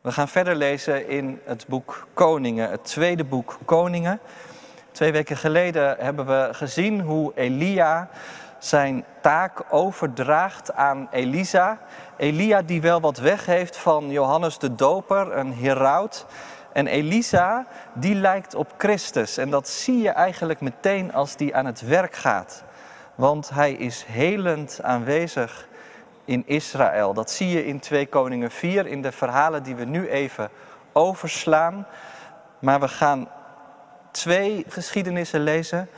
We gaan verder lezen in het boek Koningen, het tweede boek Koningen. Twee weken geleden hebben we gezien hoe Elia zijn taak overdraagt aan Elisa. Elia die wel wat weg heeft van Johannes de Doper, een heraut. En Elisa die lijkt op Christus. En dat zie je eigenlijk meteen als die aan het werk gaat. Want hij is helend aanwezig in Israël. Dat zie je in 2 Koningen 4 in de verhalen die we nu even overslaan. Maar we gaan twee geschiedenissen lezen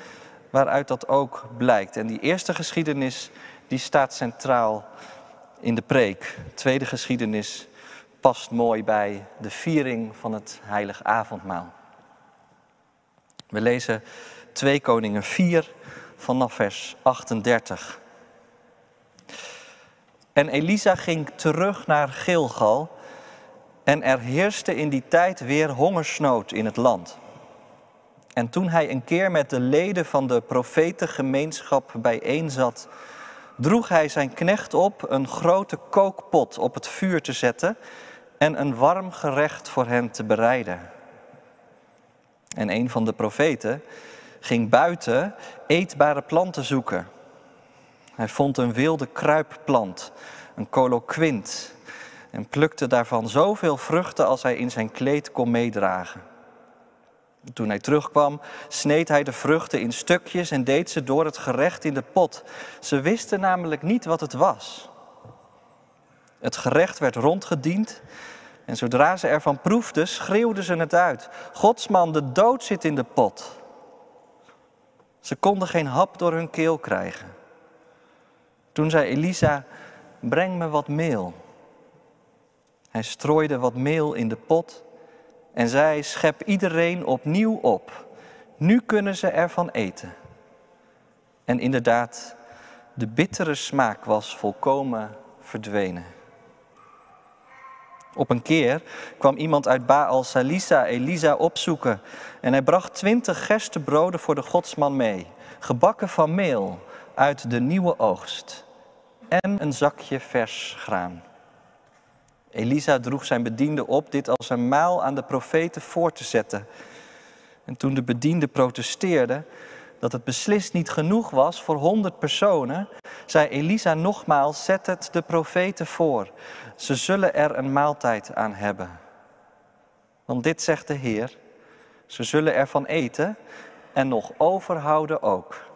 waaruit dat ook blijkt. En die eerste geschiedenis die staat centraal in de preek. De tweede geschiedenis past mooi bij de viering van het heilig avondmaal. We lezen 2 Koningen 4 vanaf vers 38. En Elisa ging terug naar Gilgal en er heerste in die tijd weer hongersnood in het land. En toen hij een keer met de leden van de profetengemeenschap bijeenzat, droeg hij zijn knecht op een grote kookpot op het vuur te zetten en een warm gerecht voor hen te bereiden. En een van de profeten ging buiten eetbare planten zoeken. Hij vond een wilde kruipplant, een coloquint, en plukte daarvan zoveel vruchten als hij in zijn kleed kon meedragen. Toen hij terugkwam, sneed hij de vruchten in stukjes en deed ze door het gerecht in de pot. Ze wisten namelijk niet wat het was. Het gerecht werd rondgediend en zodra ze ervan proefden, schreeuwden ze het uit. Godsman, de dood zit in de pot. Ze konden geen hap door hun keel krijgen. Toen zei Elisa, breng me wat meel. Hij strooide wat meel in de pot en zei, schep iedereen opnieuw op. Nu kunnen ze ervan eten. En inderdaad, de bittere smaak was volkomen verdwenen. Op een keer kwam iemand uit Baal Salisa Elisa opzoeken en hij bracht twintig gerstebroden voor de godsman mee, gebakken van meel uit de nieuwe oogst en een zakje vers graan. Elisa droeg zijn bediende op dit als een maal aan de profeten voor te zetten. En toen de bediende protesteerde dat het beslist niet genoeg was voor honderd personen, zei Elisa nogmaals: Zet het de profeten voor. Ze zullen er een maaltijd aan hebben. Want dit zegt de Heer: ze zullen ervan eten en nog overhouden ook.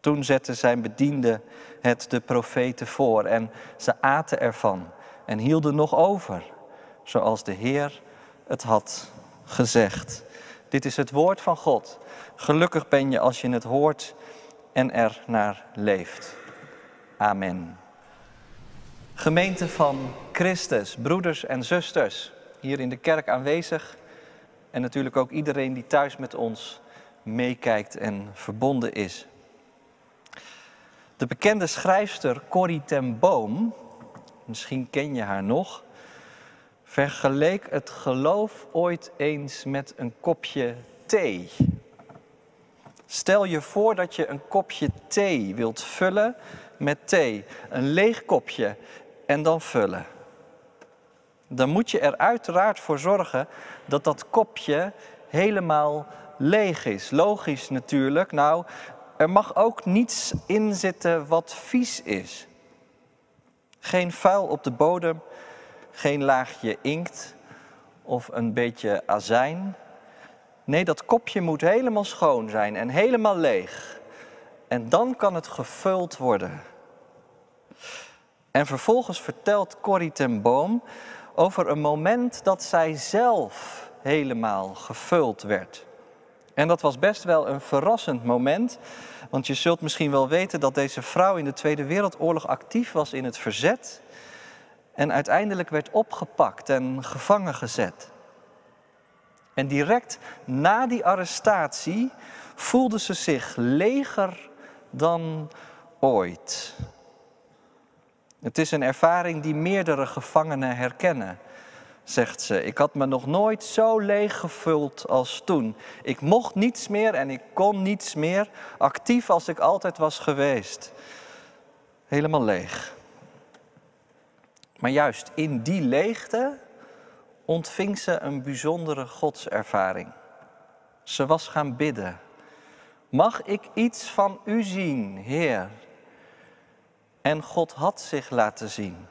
Toen zette zijn bediende het de profeten voor en ze aten ervan en hielden nog over, zoals de Heer het had gezegd. Dit is het woord van God. Gelukkig ben je als je het hoort en er naar leeft. Amen. Gemeente van Christus, broeders en zusters, hier in de kerk aanwezig en natuurlijk ook iedereen die thuis met ons meekijkt en verbonden is. De bekende schrijfster Corrie ten Boom, misschien ken je haar nog, vergeleek het geloof ooit eens met een kopje thee. Stel je voor dat je een kopje thee wilt vullen met thee, een leeg kopje en dan vullen. Dan moet je er uiteraard voor zorgen dat dat kopje helemaal leeg is. Logisch natuurlijk. Nou, er mag ook niets in zitten wat vies is. Geen vuil op de bodem, geen laagje inkt of een beetje azijn. Nee, dat kopje moet helemaal schoon zijn en helemaal leeg. En dan kan het gevuld worden. En vervolgens vertelt Corrie ten Boom over een moment dat zij zelf helemaal gevuld werd. En dat was best wel een verrassend moment, want je zult misschien wel weten dat deze vrouw in de Tweede Wereldoorlog actief was in het verzet en uiteindelijk werd opgepakt en gevangen gezet. En direct na die arrestatie voelde ze zich leger dan ooit. Het is een ervaring die meerdere gevangenen herkennen zegt ze. Ik had me nog nooit zo leeg gevuld als toen. Ik mocht niets meer en ik kon niets meer, actief als ik altijd was geweest. Helemaal leeg. Maar juist in die leegte ontving ze een bijzondere godservaring. Ze was gaan bidden. Mag ik iets van u zien, Heer? En God had zich laten zien.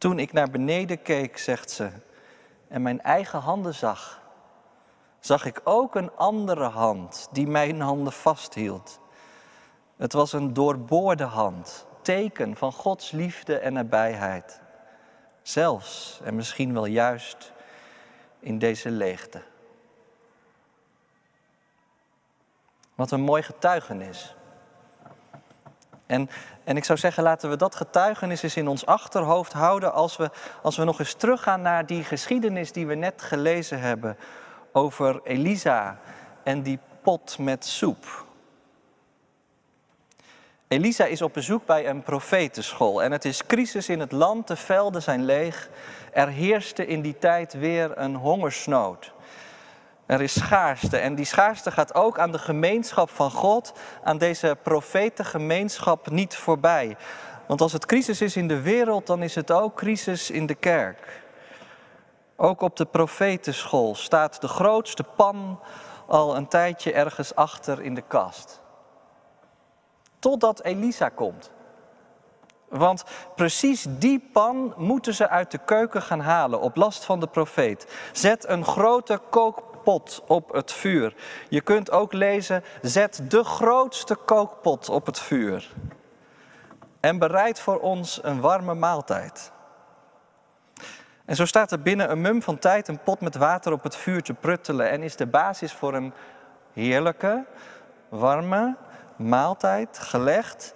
Toen ik naar beneden keek, zegt ze, en mijn eigen handen zag, zag ik ook een andere hand die mijn handen vasthield. Het was een doorboorde hand, teken van Gods liefde en nabijheid. Zelfs en misschien wel juist in deze leegte. Wat een mooi getuigenis. En, en ik zou zeggen, laten we dat getuigenis eens in ons achterhoofd houden als we, als we nog eens teruggaan naar die geschiedenis die we net gelezen hebben over Elisa en die pot met soep. Elisa is op bezoek bij een profetenschool en het is crisis in het land, de velden zijn leeg. Er heerste in die tijd weer een hongersnood. Er is schaarste en die schaarste gaat ook aan de gemeenschap van God, aan deze profetengemeenschap niet voorbij. Want als het crisis is in de wereld, dan is het ook crisis in de kerk. Ook op de profetenschool staat de grootste pan al een tijdje ergens achter in de kast. Totdat Elisa komt. Want precies die pan moeten ze uit de keuken gaan halen op last van de profeet. Zet een grote kookpot op het vuur. Je kunt ook lezen, zet de grootste kookpot op het vuur. En bereid voor ons een warme maaltijd. En zo staat er binnen een mum van tijd een pot met water op het vuur te pruttelen en is de basis voor een heerlijke, warme maaltijd gelegd.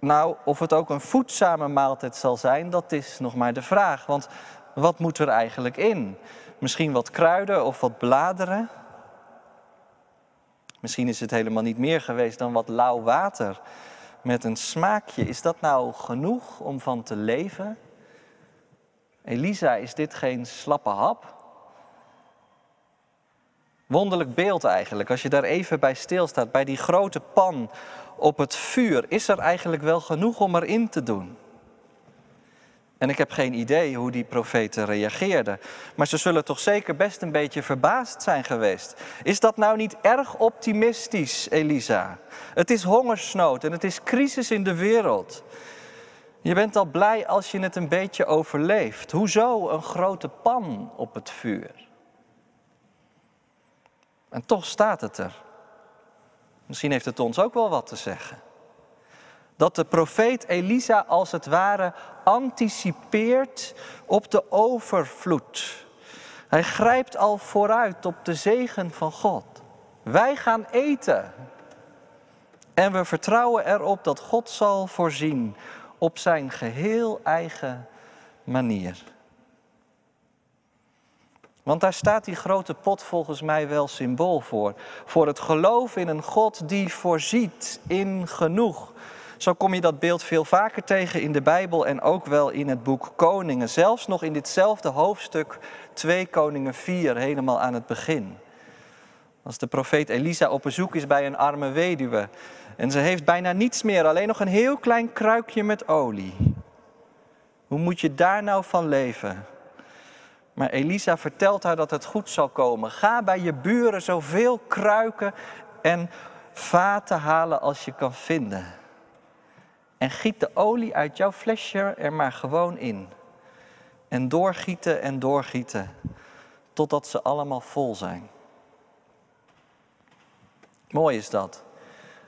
Nou, of het ook een voedzame maaltijd zal zijn, dat is nog maar de vraag. Want wat moet er eigenlijk in? Misschien wat kruiden of wat bladeren? Misschien is het helemaal niet meer geweest dan wat lauw water met een smaakje. Is dat nou genoeg om van te leven? Elisa, is dit geen slappe hap? Wonderlijk beeld eigenlijk, als je daar even bij stilstaat, bij die grote pan op het vuur. Is er eigenlijk wel genoeg om erin te doen? En ik heb geen idee hoe die profeten reageerden. Maar ze zullen toch zeker best een beetje verbaasd zijn geweest. Is dat nou niet erg optimistisch, Elisa? Het is hongersnood en het is crisis in de wereld. Je bent al blij als je het een beetje overleeft. Hoezo een grote pan op het vuur? En toch staat het er. Misschien heeft het ons ook wel wat te zeggen. Dat de profeet Elisa als het ware anticipeert op de overvloed. Hij grijpt al vooruit op de zegen van God. Wij gaan eten. En we vertrouwen erop dat God zal voorzien op zijn geheel eigen manier. Want daar staat die grote pot volgens mij wel symbool voor. Voor het geloof in een God die voorziet in genoeg. Zo kom je dat beeld veel vaker tegen in de Bijbel en ook wel in het boek Koningen. Zelfs nog in ditzelfde hoofdstuk 2 Koningen 4, helemaal aan het begin. Als de profeet Elisa op bezoek is bij een arme weduwe. En ze heeft bijna niets meer, alleen nog een heel klein kruikje met olie. Hoe moet je daar nou van leven? Maar Elisa vertelt haar dat het goed zal komen. Ga bij je buren zoveel kruiken en vaten halen als je kan vinden. En giet de olie uit jouw flesje er maar gewoon in. En doorgieten en doorgieten, totdat ze allemaal vol zijn. Mooi is dat.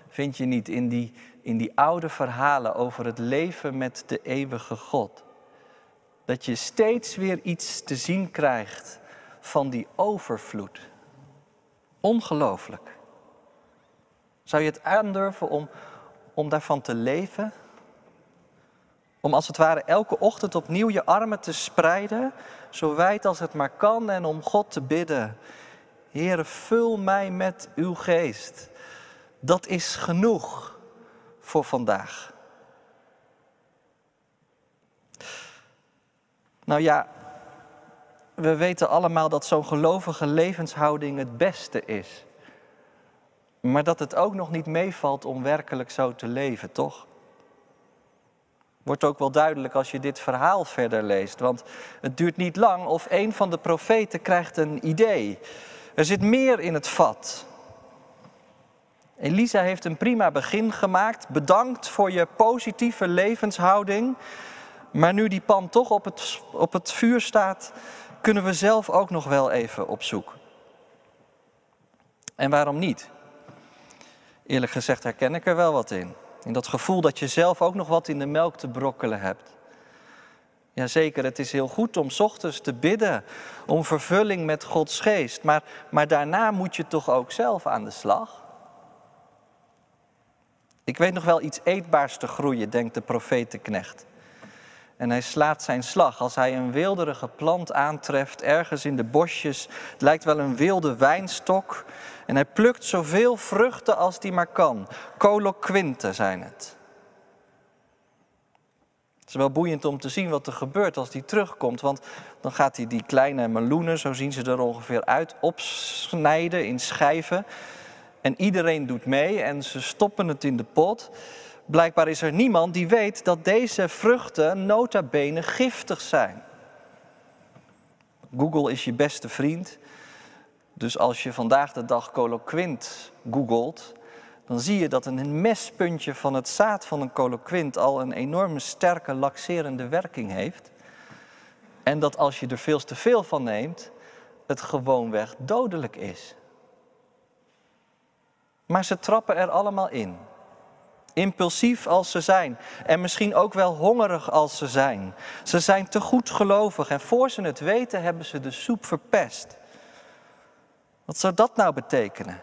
Vind je niet in die, in die oude verhalen over het leven met de eeuwige God? Dat je steeds weer iets te zien krijgt van die overvloed. Ongelooflijk. Zou je het aandurven om, om daarvan te leven? Om als het ware elke ochtend opnieuw je armen te spreiden, zo wijd als het maar kan, en om God te bidden. Heere, vul mij met uw geest. Dat is genoeg voor vandaag. Nou ja, we weten allemaal dat zo'n gelovige levenshouding het beste is. Maar dat het ook nog niet meevalt om werkelijk zo te leven, toch? Wordt ook wel duidelijk als je dit verhaal verder leest. Want het duurt niet lang of een van de profeten krijgt een idee. Er zit meer in het vat. Elisa heeft een prima begin gemaakt. Bedankt voor je positieve levenshouding. Maar nu die pan toch op het, op het vuur staat, kunnen we zelf ook nog wel even op zoek. En waarom niet? Eerlijk gezegd herken ik er wel wat in. In dat gevoel dat je zelf ook nog wat in de melk te brokkelen hebt. Jazeker, het is heel goed om ochtends te bidden om vervulling met Gods geest. Maar, maar daarna moet je toch ook zelf aan de slag? Ik weet nog wel iets eetbaars te groeien, denkt de profetenknecht. En hij slaat zijn slag als hij een wilderige plant aantreft, ergens in de bosjes. Het lijkt wel een wilde wijnstok. En hij plukt zoveel vruchten als hij maar kan. Coloquinte zijn het. Het is wel boeiend om te zien wat er gebeurt als hij terugkomt. Want dan gaat hij die kleine meloenen, zo zien ze er ongeveer uit, opsnijden in schijven. En iedereen doet mee en ze stoppen het in de pot. Blijkbaar is er niemand die weet dat deze vruchten nota bene giftig zijn. Google is je beste vriend. Dus als je vandaag de dag coloquint googelt, dan zie je dat een mespuntje van het zaad van een coloquint al een enorme sterke laxerende werking heeft. En dat als je er veel te veel van neemt, het gewoonweg dodelijk is. Maar ze trappen er allemaal in. Impulsief als ze zijn en misschien ook wel hongerig als ze zijn. Ze zijn te goed gelovig en voor ze het weten hebben ze de soep verpest. Wat zou dat nou betekenen?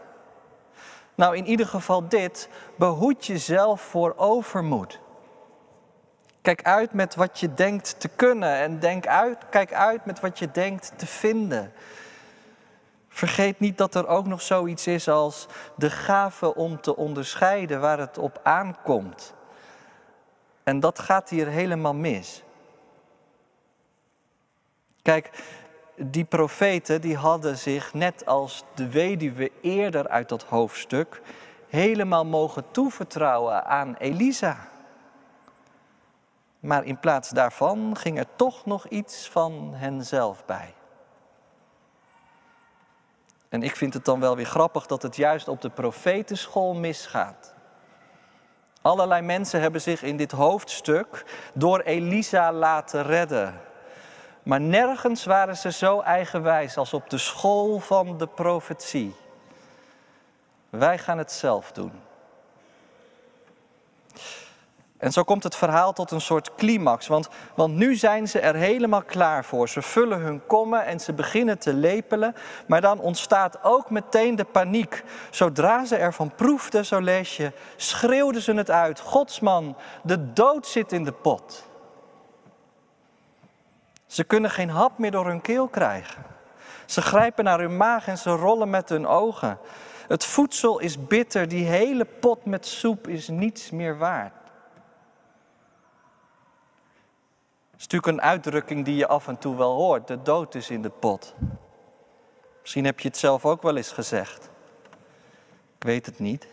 Nou, in ieder geval dit, behoed jezelf voor overmoed. Kijk uit met wat je denkt te kunnen en denk uit, kijk uit met wat je denkt te vinden. Vergeet niet dat er ook nog zoiets is als de gave om te onderscheiden waar het op aankomt. En dat gaat hier helemaal mis. Kijk, die profeten die hadden zich, net als de weduwe eerder uit dat hoofdstuk, helemaal mogen toevertrouwen aan Elisa. Maar in plaats daarvan ging er toch nog iets van henzelf bij. En ik vind het dan wel weer grappig dat het juist op de profetenschool misgaat. Allerlei mensen hebben zich in dit hoofdstuk door Elisa laten redden. Maar nergens waren ze zo eigenwijs als op de school van de profetie. Wij gaan het zelf doen. En zo komt het verhaal tot een soort climax, want, want nu zijn ze er helemaal klaar voor. Ze vullen hun kommen en ze beginnen te lepelen, maar dan ontstaat ook meteen de paniek. Zodra ze ervan proefden, zo lees je, schreeuwden ze het uit. Godsman, de dood zit in de pot. Ze kunnen geen hap meer door hun keel krijgen. Ze grijpen naar hun maag en ze rollen met hun ogen. Het voedsel is bitter, die hele pot met soep is niets meer waard. Is natuurlijk een uitdrukking die je af en toe wel hoort. De dood is in de pot. Misschien heb je het zelf ook wel eens gezegd. Ik weet het niet.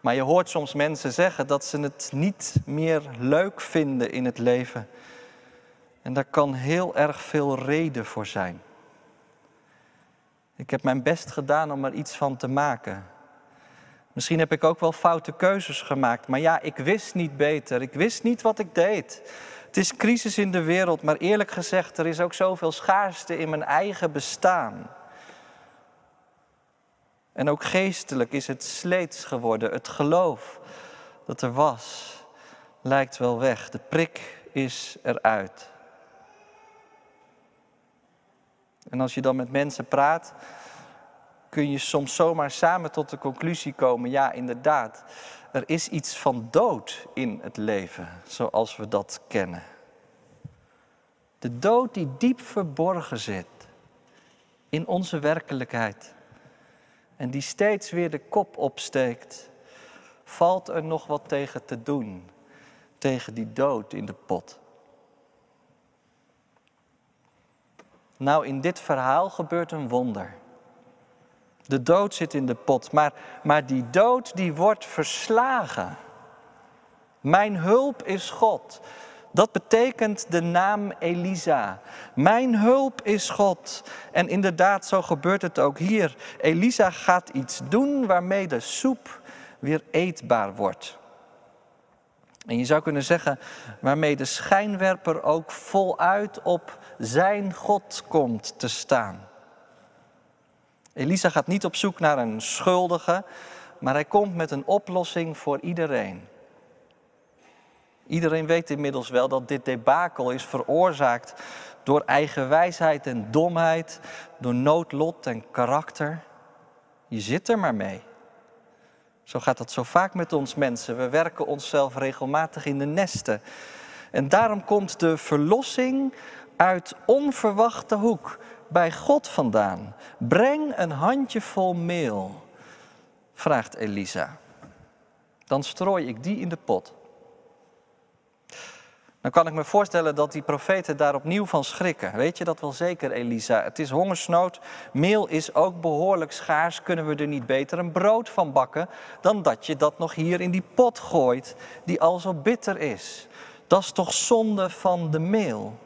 Maar je hoort soms mensen zeggen dat ze het niet meer leuk vinden in het leven. En daar kan heel erg veel reden voor zijn. Ik heb mijn best gedaan om er iets van te maken. Misschien heb ik ook wel foute keuzes gemaakt, maar ja, ik wist niet beter. Ik wist niet wat ik deed. Het is crisis in de wereld, maar eerlijk gezegd, er is ook zoveel schaarste in mijn eigen bestaan. En ook geestelijk is het sleets geworden. Het geloof dat er was, lijkt wel weg. De prik is eruit. En als je dan met mensen praat, kun je soms zomaar samen tot de conclusie komen: ja, inderdaad, er is iets van dood in het leven, zoals we dat kennen. De dood die diep verborgen zit in onze werkelijkheid en die steeds weer de kop opsteekt, valt er nog wat tegen te doen, tegen die dood in de pot. Nou, in dit verhaal gebeurt een wonder. De dood zit in de pot, maar, maar die dood die wordt verslagen. Mijn hulp is God. Dat betekent de naam Elisa. Mijn hulp is God. En inderdaad, zo gebeurt het ook hier. Elisa gaat iets doen waarmee de soep weer eetbaar wordt. En je zou kunnen zeggen, waarmee de schijnwerper ook voluit op zijn God komt te staan. Elisa gaat niet op zoek naar een schuldige, maar hij komt met een oplossing voor iedereen. Iedereen weet inmiddels wel dat dit debakel is veroorzaakt door eigen wijsheid en domheid, door noodlot en karakter. Je zit er maar mee. Zo gaat dat zo vaak met ons mensen. We werken onszelf regelmatig in de nesten. En daarom komt de verlossing uit onverwachte hoek bij God vandaan. Breng een handjevol meel, vraagt Elisa. Dan strooi ik die in de pot. Dan kan ik me voorstellen dat die profeten daar opnieuw van schrikken. Weet je dat wel zeker, Elisa? Het is hongersnood. Meel is ook behoorlijk schaars. Kunnen we er niet beter een brood van bakken dan dat je dat nog hier in die pot gooit, die al zo bitter is? Dat is toch zonde van de meel?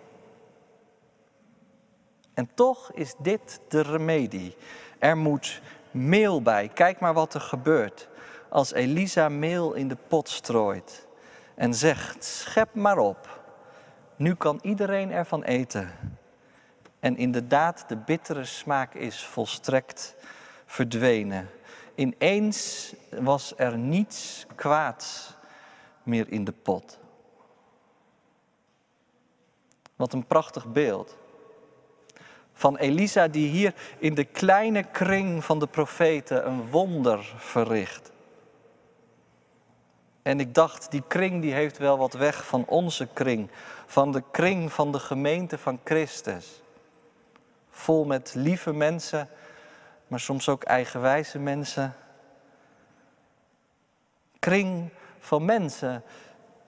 En toch is dit de remedie. Er moet meel bij. Kijk maar wat er gebeurt als Elisa meel in de pot strooit en zegt: Schep maar op. Nu kan iedereen ervan eten. En inderdaad, de bittere smaak is volstrekt verdwenen. Ineens was er niets kwaads meer in de pot. Wat een prachtig beeld. Van Elisa die hier in de kleine kring van de profeten een wonder verricht. En ik dacht, die kring die heeft wel wat weg van onze kring. Van de kring van de gemeente van Christus. Vol met lieve mensen, maar soms ook eigenwijze mensen. Kring van mensen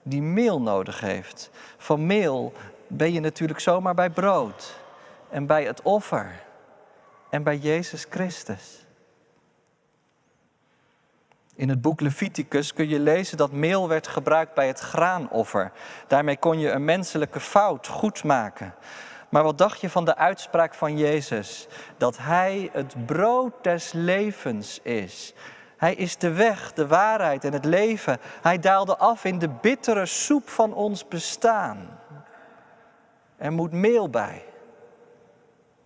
die meel nodig heeft. Van meel ben je natuurlijk zomaar bij brood en bij het offer en bij Jezus Christus. In het boek Leviticus kun je lezen dat meel werd gebruikt bij het graanoffer. Daarmee kon je een menselijke fout goed maken. Maar wat dacht je van de uitspraak van Jezus? Dat Hij het brood des levens is. Hij is de weg, de waarheid en het leven. Hij daalde af in de bittere soep van ons bestaan. Er moet meel bij.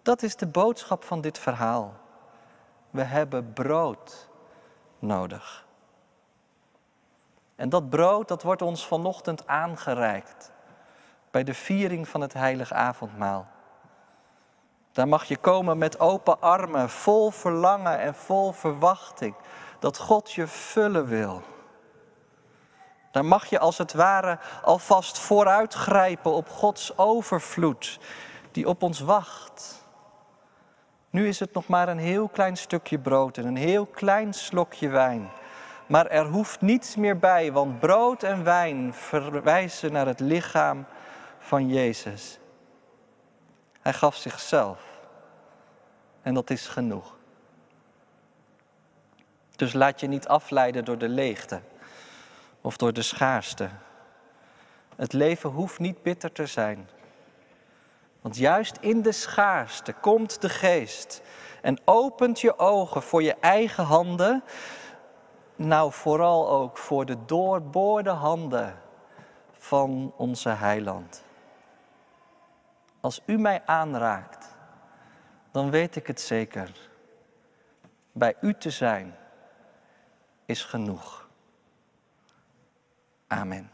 Dat is de boodschap van dit verhaal. We hebben brood nodig. En dat brood, dat wordt ons vanochtend aangereikt bij de viering van het heilige avondmaal. Daar mag je komen met open armen, vol verlangen en vol verwachting dat God je vullen wil. Daar mag je als het ware alvast vooruitgrijpen op Gods overvloed die op ons wacht. Nu is het nog maar een heel klein stukje brood en een heel klein slokje wijn. Maar er hoeft niets meer bij, want brood en wijn verwijzen naar het lichaam van Jezus. Hij gaf zichzelf. En dat is genoeg. Dus laat je niet afleiden door de leegte of door de schaarste. Het leven hoeft niet bitter te zijn. Want juist in de schaarste komt de geest en opent je ogen voor je eigen handen nou vooral ook voor de doorboorde handen van onze heiland. Als u mij aanraakt, dan weet ik het zeker. Bij u te zijn is genoeg. Amen.